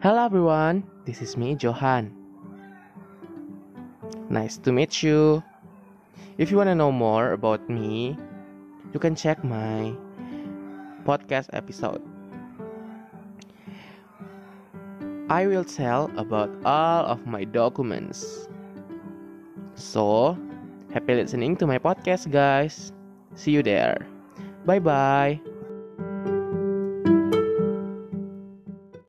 Hello everyone, this is me, Johan. Nice to meet you. If you want to know more about me, you can check my podcast episode. I will tell about all of my documents. So, happy listening to my podcast, guys. See you there. Bye bye.